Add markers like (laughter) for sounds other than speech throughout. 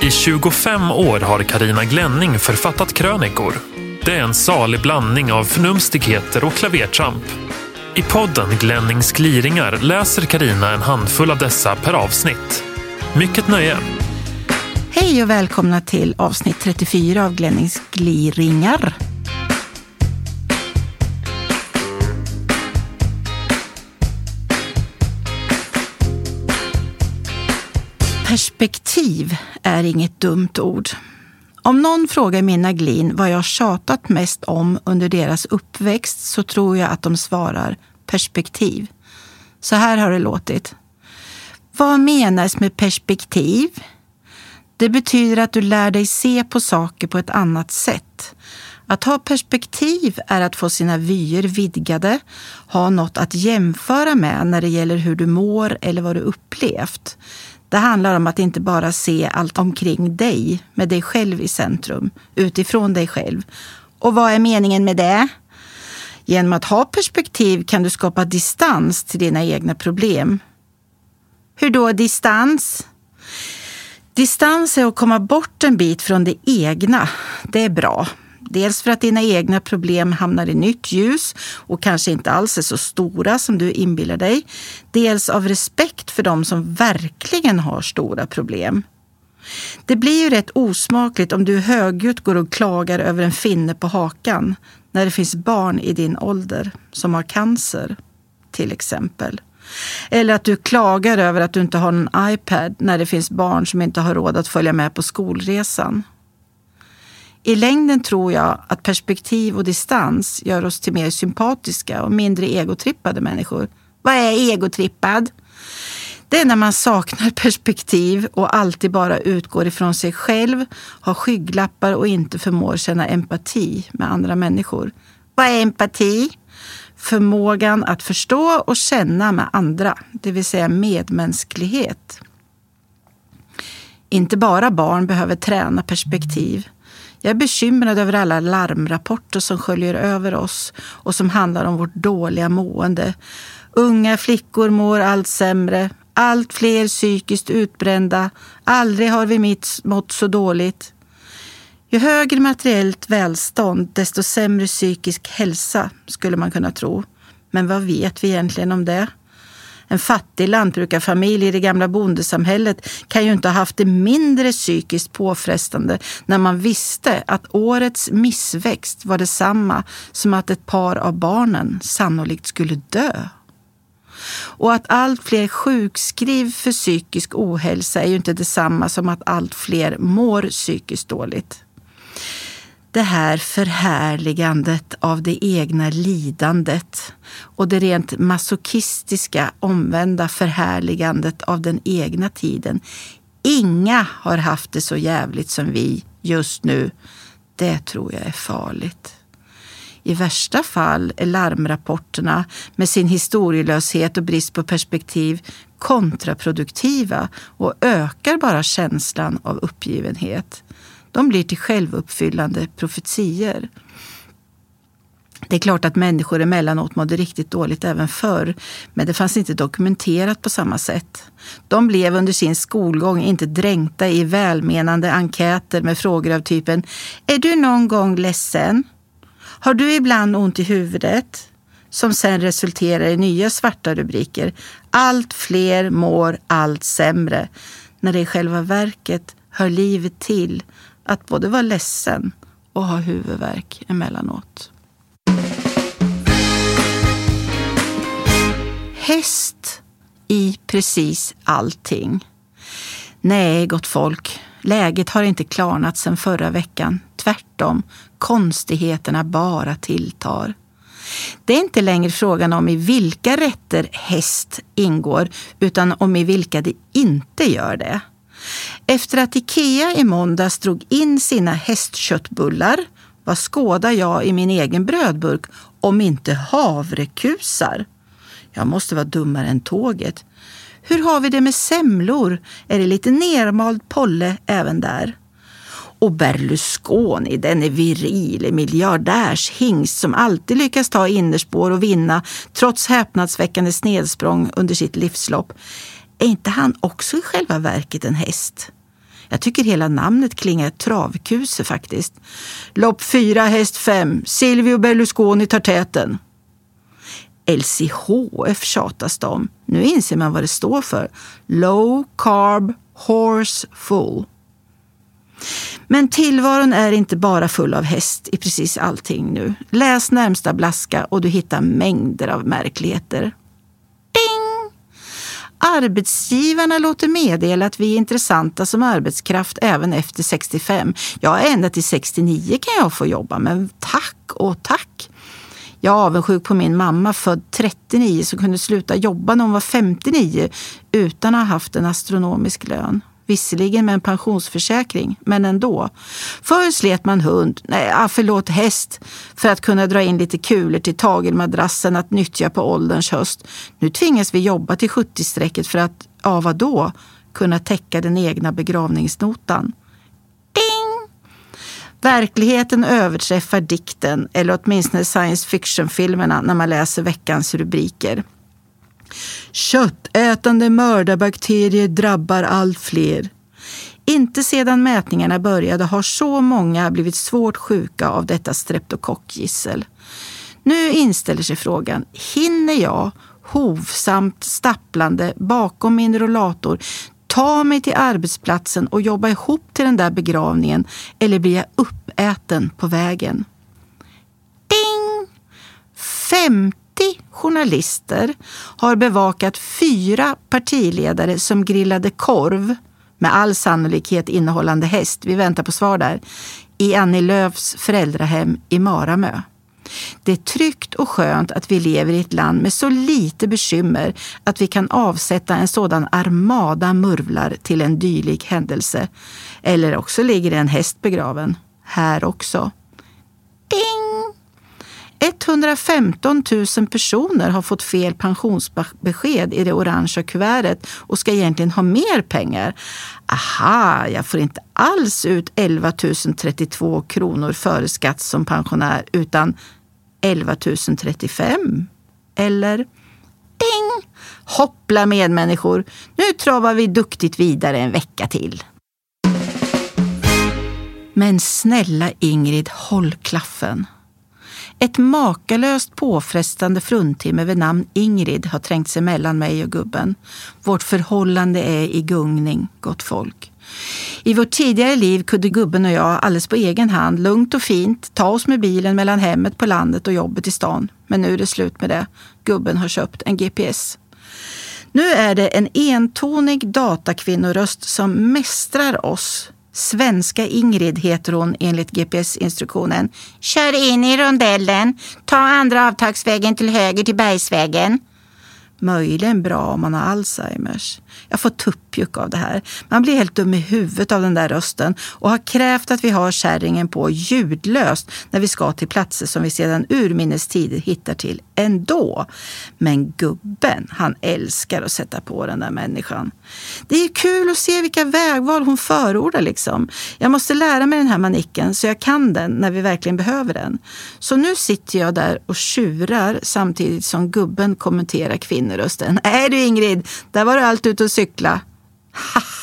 I 25 år har Karina Glänning författat krönikor. Det är en salig blandning av förnumstigheter och klavertramp. I podden Glennings gliringar läser Karina en handfull av dessa per avsnitt. Mycket nöje! Hej och välkomna till avsnitt 34 av Glennings gliringar. Perspektiv är inget dumt ord. Om någon frågar mina glin vad jag tjatat mest om under deras uppväxt så tror jag att de svarar perspektiv. Så här har det låtit. Vad menas med perspektiv? Det betyder att du lär dig se på saker på ett annat sätt. Att ha perspektiv är att få sina vyer vidgade, ha något att jämföra med när det gäller hur du mår eller vad du upplevt. Det handlar om att inte bara se allt omkring dig med dig själv i centrum, utifrån dig själv. Och vad är meningen med det? Genom att ha perspektiv kan du skapa distans till dina egna problem. Hur då distans? Distans är att komma bort en bit från det egna. Det är bra. Dels för att dina egna problem hamnar i nytt ljus och kanske inte alls är så stora som du inbillar dig. Dels av respekt för dem som verkligen har stora problem. Det blir ju rätt osmakligt om du högljutt går och klagar över en finne på hakan när det finns barn i din ålder som har cancer, till exempel. Eller att du klagar över att du inte har någon iPad när det finns barn som inte har råd att följa med på skolresan. I längden tror jag att perspektiv och distans gör oss till mer sympatiska och mindre egotrippade människor. Vad är egotrippad? Det är när man saknar perspektiv och alltid bara utgår ifrån sig själv, har skygglappar och inte förmår känna empati med andra människor. Vad är empati? Förmågan att förstå och känna med andra, det vill säga medmänsklighet. Inte bara barn behöver träna perspektiv. Jag är bekymrad över alla larmrapporter som sköljer över oss och som handlar om vårt dåliga mående. Unga flickor mår allt sämre, allt fler psykiskt utbrända. Aldrig har vi mitt mått så dåligt. Ju högre materiellt välstånd, desto sämre psykisk hälsa, skulle man kunna tro. Men vad vet vi egentligen om det? En fattig lantbrukarfamilj i det gamla bondesamhället kan ju inte ha haft det mindre psykiskt påfrestande när man visste att årets missväxt var detsamma som att ett par av barnen sannolikt skulle dö. Och att allt fler sjukskriv för psykisk ohälsa är ju inte detsamma som att allt fler mår psykiskt dåligt det här förhärligandet av det egna lidandet och det rent masochistiska omvända förhärligandet av den egna tiden. Inga har haft det så jävligt som vi just nu. Det tror jag är farligt. I värsta fall är larmrapporterna med sin historielöshet och brist på perspektiv kontraproduktiva och ökar bara känslan av uppgivenhet de blir till självuppfyllande profetier. Det är klart att människor emellanåt mådde riktigt dåligt även förr, men det fanns inte dokumenterat på samma sätt. De blev under sin skolgång inte dränkta i välmenande enkäter med frågor av typen Är du någon gång ledsen? Har du ibland ont i huvudet? Som sen resulterar i nya svarta rubriker. Allt fler mår allt sämre. När det i själva verket hör livet till att både vara ledsen och ha huvudvärk emellanåt. Häst i precis allting. Nej, gott folk. Läget har inte klarnat sedan förra veckan. Tvärtom, konstigheterna bara tilltar. Det är inte längre frågan om i vilka rätter häst ingår, utan om i vilka det inte gör det. Efter att Ikea i måndags drog in sina hästköttbullar, vad skådar jag i min egen brödburk om inte havrekusar? Jag måste vara dummare än tåget. Hur har vi det med semlor? Är det lite nermald polle även där? Och Berlusconi, denne viril miljardärshingst som alltid lyckas ta innerspår och vinna trots häpnadsväckande snedsprång under sitt livslopp. Är inte han också i själva verket en häst? Jag tycker hela namnet klingar travkuse faktiskt. Lopp fyra, häst fem. Silvio Berlusconi tar täten. LCHF tjatas det om. Nu inser man vad det står för. Low Carb Horse Full. Men tillvaron är inte bara full av häst i precis allting nu. Läs närmsta blaska och du hittar mängder av märkligheter. Arbetsgivarna låter meddela att vi är intressanta som arbetskraft även efter 65. Ja, ända till 69 kan jag få jobba, men tack och tack. Jag är avundsjuk på min mamma född 39 som kunde sluta jobba när hon var 59 utan att ha haft en astronomisk lön. Visserligen med en pensionsförsäkring, men ändå. Förr slet man hund, nej ah, förlåt häst, för att kunna dra in lite kulor till tagelmadrassen att nyttja på ålderns höst. Nu tvingas vi jobba till 70-strecket för att, ja vadå, kunna täcka den egna begravningsnotan. Ding! Verkligheten överträffar dikten, eller åtminstone science fiction-filmerna när man läser veckans rubriker. Köttätande mördarbakterier drabbar allt fler. Inte sedan mätningarna började har så många blivit svårt sjuka av detta streptokockgissel. Nu inställer sig frågan, hinner jag hovsamt stapplande bakom min rollator ta mig till arbetsplatsen och jobba ihop till den där begravningen eller blir jag uppäten på vägen? Ding! 50 journalister har bevakat fyra partiledare som grillade korv, med all sannolikhet innehållande häst, vi väntar på svar där, i Annie Lööfs föräldrahem i Maramö. Det är tryggt och skönt att vi lever i ett land med så lite bekymmer att vi kan avsätta en sådan armada murvlar till en dylik händelse. Eller också ligger det en häst begraven. Här också. 115 000 personer har fått fel pensionsbesked i det orangea kuvertet och ska egentligen ha mer pengar. Aha, jag får inte alls ut 11 032 kronor före skatt som pensionär utan 11 035. Eller? Ding! Hoppla medmänniskor, nu travar vi duktigt vidare en vecka till. Men snälla Ingrid, håll klaffen. Ett makalöst påfrestande fruntimmer vid namn Ingrid har trängt sig mellan mig och gubben. Vårt förhållande är i gungning, gott folk. I vårt tidigare liv kunde gubben och jag alldeles på egen hand, lugnt och fint, ta oss med bilen mellan hemmet på landet och jobbet i stan. Men nu är det slut med det. Gubben har köpt en GPS. Nu är det en entonig datakvinnoröst som mästrar oss Svenska Ingrid heter hon enligt GPS-instruktionen. Kör in i rondellen. Ta andra avtagsvägen till höger till Bergsvägen. Möjligen bra om man har Alzheimers. Jag får tuppjuck av det här. Man blir helt dum i huvudet av den där rösten och har krävt att vi har kärringen på ljudlöst när vi ska till platser som vi sedan urminnes tider hittar till ändå. Men gubben, han älskar att sätta på den där människan. Det är kul att se vilka vägval hon förordar liksom. Jag måste lära mig den här manicken så jag kan den när vi verkligen behöver den. Så nu sitter jag där och tjurar samtidigt som gubben kommenterar kvinnorösten. (laughs) Nej du Ingrid, där var du allt ut och cykla.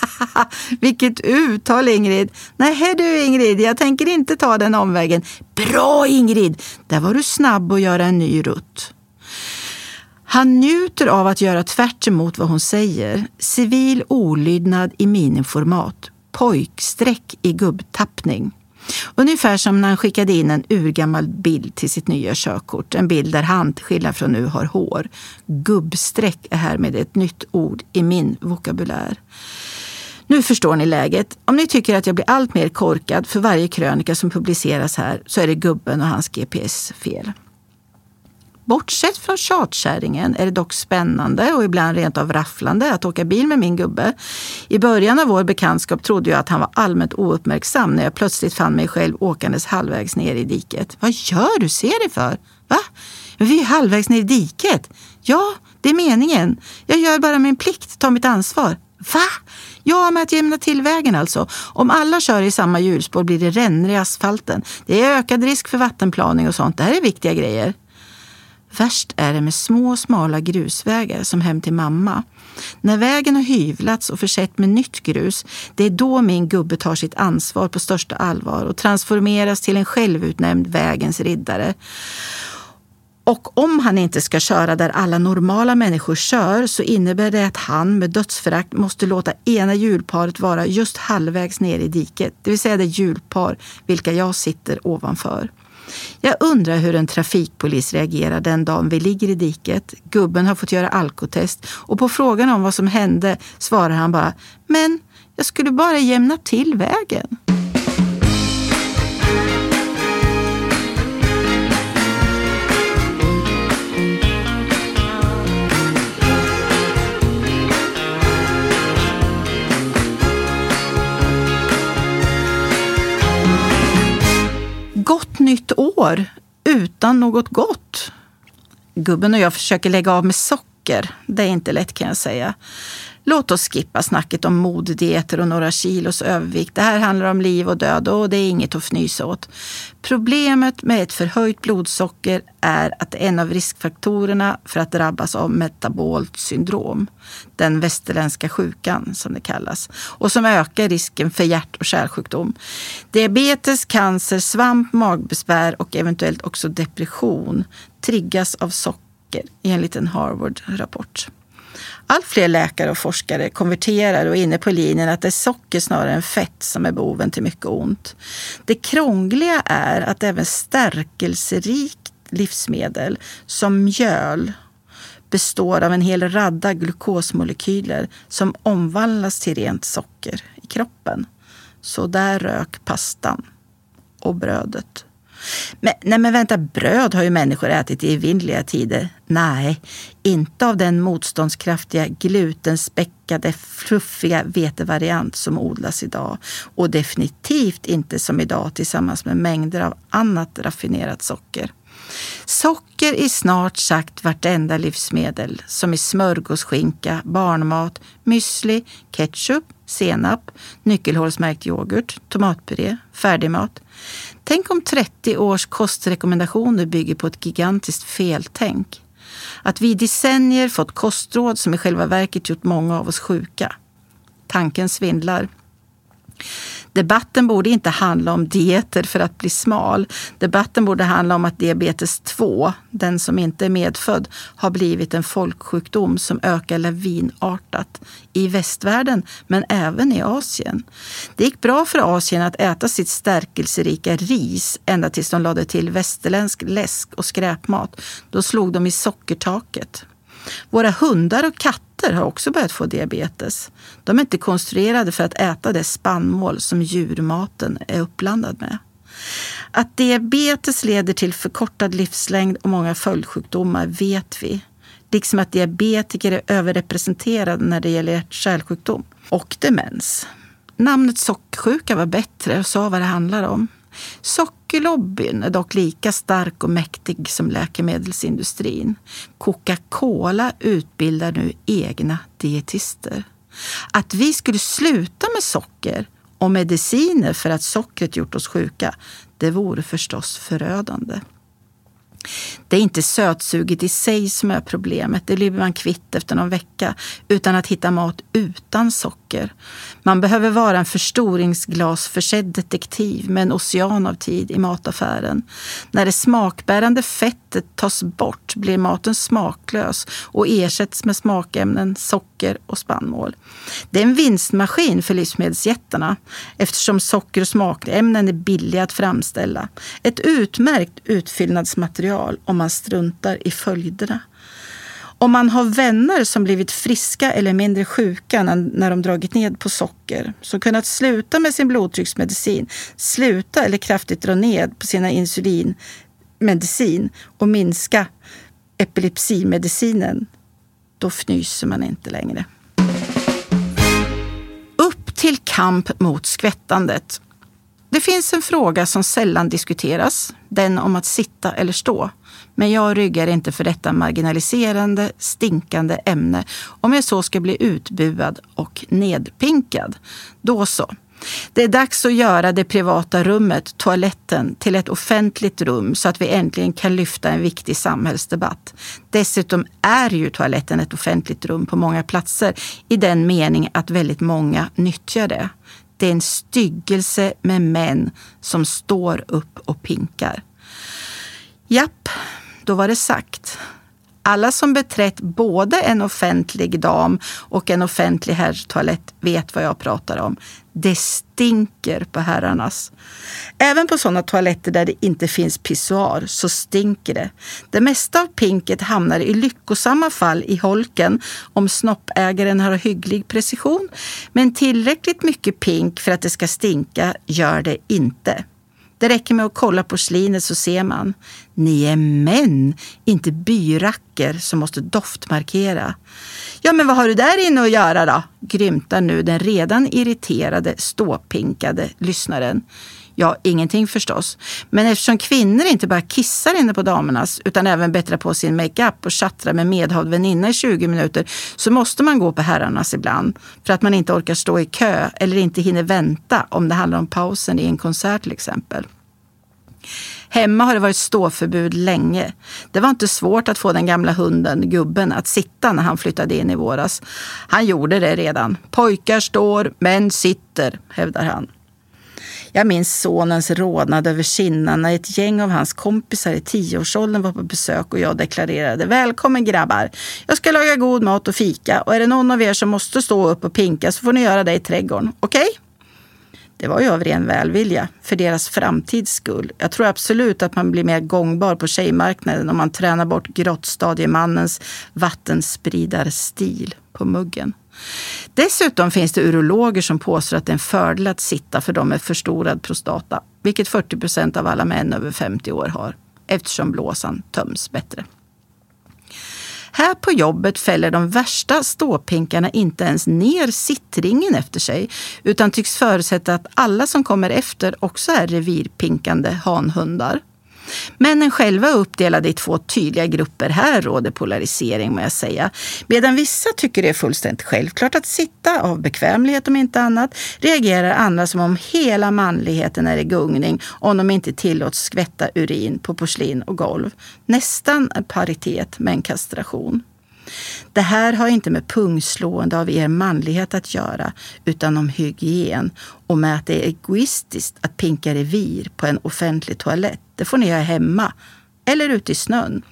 (laughs) Vilket uttal Ingrid! Nej du Ingrid, jag tänker inte ta den omvägen. Bra Ingrid! Där var du snabb att göra en ny rutt. Han njuter av att göra tvärt emot vad hon säger. Civil olydnad i miniformat. Pojksträck i gubbtappning. Ungefär som när han skickade in en urgammal bild till sitt nya körkort. En bild där han, till skillnad från nu, har hår. Gubbsträck är härmed ett nytt ord i min vokabulär. Nu förstår ni läget. Om ni tycker att jag blir allt mer korkad för varje krönika som publiceras här så är det gubben och hans GPS fel. Bortsett från tjatkärringen är det dock spännande och ibland rent av rafflande att åka bil med min gubbe. I början av vår bekantskap trodde jag att han var allmänt ouppmärksam när jag plötsligt fann mig själv åkandes halvvägs ner i diket. Vad gör du? Se dig för! Va? Men vi är halvvägs ner i diket. Ja, det är meningen. Jag gör bara min plikt, tar mitt ansvar. Va? Ja, med att jämna till vägen alltså. Om alla kör i samma hjulspår blir det rännor i asfalten. Det är ökad risk för vattenplaning och sånt. Det här är viktiga grejer. Värst är det med små smala grusvägar som hem till mamma. När vägen har hyvlats och försett med nytt grus, det är då min gubbe tar sitt ansvar på största allvar och transformeras till en självutnämnd vägens riddare. Och om han inte ska köra där alla normala människor kör så innebär det att han med dödsförakt måste låta ena hjulparet vara just halvvägs ner i diket, det vill säga det hjulpar vilka jag sitter ovanför. Jag undrar hur en trafikpolis reagerar den dagen vi ligger i diket. Gubben har fått göra alkotest och på frågan om vad som hände svarar han bara “men jag skulle bara jämna till vägen”. Nytt år utan något gott. Gubben och jag försöker lägga av med socker. Det är inte lätt kan jag säga. Låt oss skippa snacket om modedieter och några kilos övervikt. Det här handlar om liv och död och det är inget att fnysa åt. Problemet med ett förhöjt blodsocker är att det är en av riskfaktorerna för att drabbas av metabolt syndrom. Den västerländska sjukan som det kallas. Och som ökar risken för hjärt och kärlsjukdom. Diabetes, cancer, svamp, magbesvär och eventuellt också depression triggas av socker enligt en Harvard-rapport. Allt fler läkare och forskare konverterar och är inne på linjen att det är socker snarare än fett som är boven till mycket ont. Det krångliga är att även stärkelserikt livsmedel som mjöl består av en hel radda glukosmolekyler som omvandlas till rent socker i kroppen. Så där rök pastan och brödet. Men, nej men vänta, bröd har ju människor ätit i evinnerliga tider. Nej, inte av den motståndskraftiga glutenspäckade fluffiga vetevariant som odlas idag. Och definitivt inte som idag tillsammans med mängder av annat raffinerat socker. Socker i snart sagt vartenda livsmedel som i smörgåsskinka, barnmat, müsli, ketchup, senap, nyckelhålsmärkt yoghurt, tomatpuré, färdigmat. Tänk om 30 års kostrekommendationer bygger på ett gigantiskt feltänk. Att vi i decennier fått kostråd som i själva verket gjort många av oss sjuka. Tanken svindlar. Debatten borde inte handla om dieter för att bli smal. Debatten borde handla om att diabetes 2, den som inte är medfödd, har blivit en folksjukdom som ökar lavinartat i västvärlden, men även i Asien. Det gick bra för Asien att äta sitt stärkelserika ris ända tills de lade till västerländsk läsk och skräpmat. Då slog de i sockertaket. Våra hundar och katter har också börjat få diabetes. De är inte konstruerade för att äta det spannmål som djurmaten är uppblandad med. Att diabetes leder till förkortad livslängd och många följdsjukdomar vet vi. Liksom att diabetiker är överrepresenterade när det gäller hjärt-kärlsjukdom och demens. Namnet sockersjuka var bättre och sa vad det handlar om. Sockerlobbyn är dock lika stark och mäktig som läkemedelsindustrin. Coca-Cola utbildar nu egna dietister. Att vi skulle sluta med socker och mediciner för att sockret gjort oss sjuka, det vore förstås förödande. Det är inte sötsuget i sig som är problemet, det blir man kvitt efter någon vecka, utan att hitta mat utan socker. Man behöver vara en förstoringsglasförsedd detektiv med en ocean av tid i mataffären. När det smakbärande fettet tas bort blir maten smaklös och ersätts med smakämnen, socker och spannmål. Det är en vinstmaskin för livsmedelsjättarna eftersom socker och smakämnen är billiga att framställa. Ett utmärkt utfyllnadsmaterial om man struntar i följderna. Om man har vänner som blivit friska eller mindre sjuka när de dragit ned på socker, som kunnat sluta med sin blodtrycksmedicin, sluta eller kraftigt dra ned på sina insulinmedicin och minska epilepsimedicinen, då fnyser man inte längre. Upp till kamp mot skvättandet. Det finns en fråga som sällan diskuteras, den om att sitta eller stå. Men jag ryggar inte för detta marginaliserande, stinkande ämne om jag så ska bli utbuad och nedpinkad. Då så. Det är dags att göra det privata rummet, toaletten, till ett offentligt rum så att vi äntligen kan lyfta en viktig samhällsdebatt. Dessutom är ju toaletten ett offentligt rum på många platser i den mening att väldigt många nyttjar det. Det är en styggelse med män som står upp och pinkar. Japp, då var det sagt. Alla som beträtt både en offentlig dam och en offentlig herrtoalett vet vad jag pratar om. Det stinker på herrarnas. Även på sådana toaletter där det inte finns pissoar så stinker det. Det mesta av pinket hamnar i lyckosamma fall i holken om snoppägaren har hygglig precision. Men tillräckligt mycket pink för att det ska stinka gör det inte. Det räcker med att kolla porslinet så ser man. Ni är män, inte byracker som måste doftmarkera. Ja, men vad har du där inne att göra då? grymtar nu den redan irriterade, ståpinkade lyssnaren. Ja, ingenting förstås. Men eftersom kvinnor inte bara kissar inne på damernas utan även bättrar på sin makeup och tjattrar med medhavd väninna i 20 minuter så måste man gå på herrarnas ibland för att man inte orkar stå i kö eller inte hinner vänta om det handlar om pausen i en konsert till exempel. Hemma har det varit ståförbud länge. Det var inte svårt att få den gamla hunden, gubben, att sitta när han flyttade in i våras. Han gjorde det redan. Pojkar står, män sitter, hävdar han. Jag minns sonens rodnad över kinnan när ett gäng av hans kompisar i tioårsåldern var på besök och jag deklarerade Välkommen grabbar! Jag ska laga god mat och fika och är det någon av er som måste stå upp och pinka så får ni göra det i trädgården. Okej? Okay? Det var ju av ren välvilja, för deras framtids skull. Jag tror absolut att man blir mer gångbar på tjejmarknaden om man tränar bort grottstadiemannens vattenspridarstil på muggen. Dessutom finns det urologer som påstår att det är en fördel att sitta för dem med förstorad prostata, vilket 40 procent av alla män över 50 år har, eftersom blåsan töms bättre. Här på jobbet fäller de värsta ståpinkarna inte ens ner sittringen efter sig utan tycks förutsätta att alla som kommer efter också är revirpinkande hanhundar. Männen själva är uppdelade i två tydliga grupper. Här råder polarisering må jag säga. Medan vissa tycker det är fullständigt självklart att sitta av bekvämlighet om inte annat, reagerar andra som om hela manligheten är i gungning om de inte tillåts skvätta urin på porslin och golv. Nästan paritet med en kastration. Det här har inte med pungslående av er manlighet att göra, utan om hygien och med att det är egoistiskt att pinka revir på en offentlig toalett. Det får ni göra hemma eller ute i snön.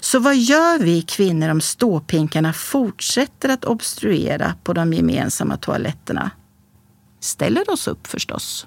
Så vad gör vi kvinnor om ståpinkarna fortsätter att obstruera på de gemensamma toaletterna? Ställer oss upp förstås.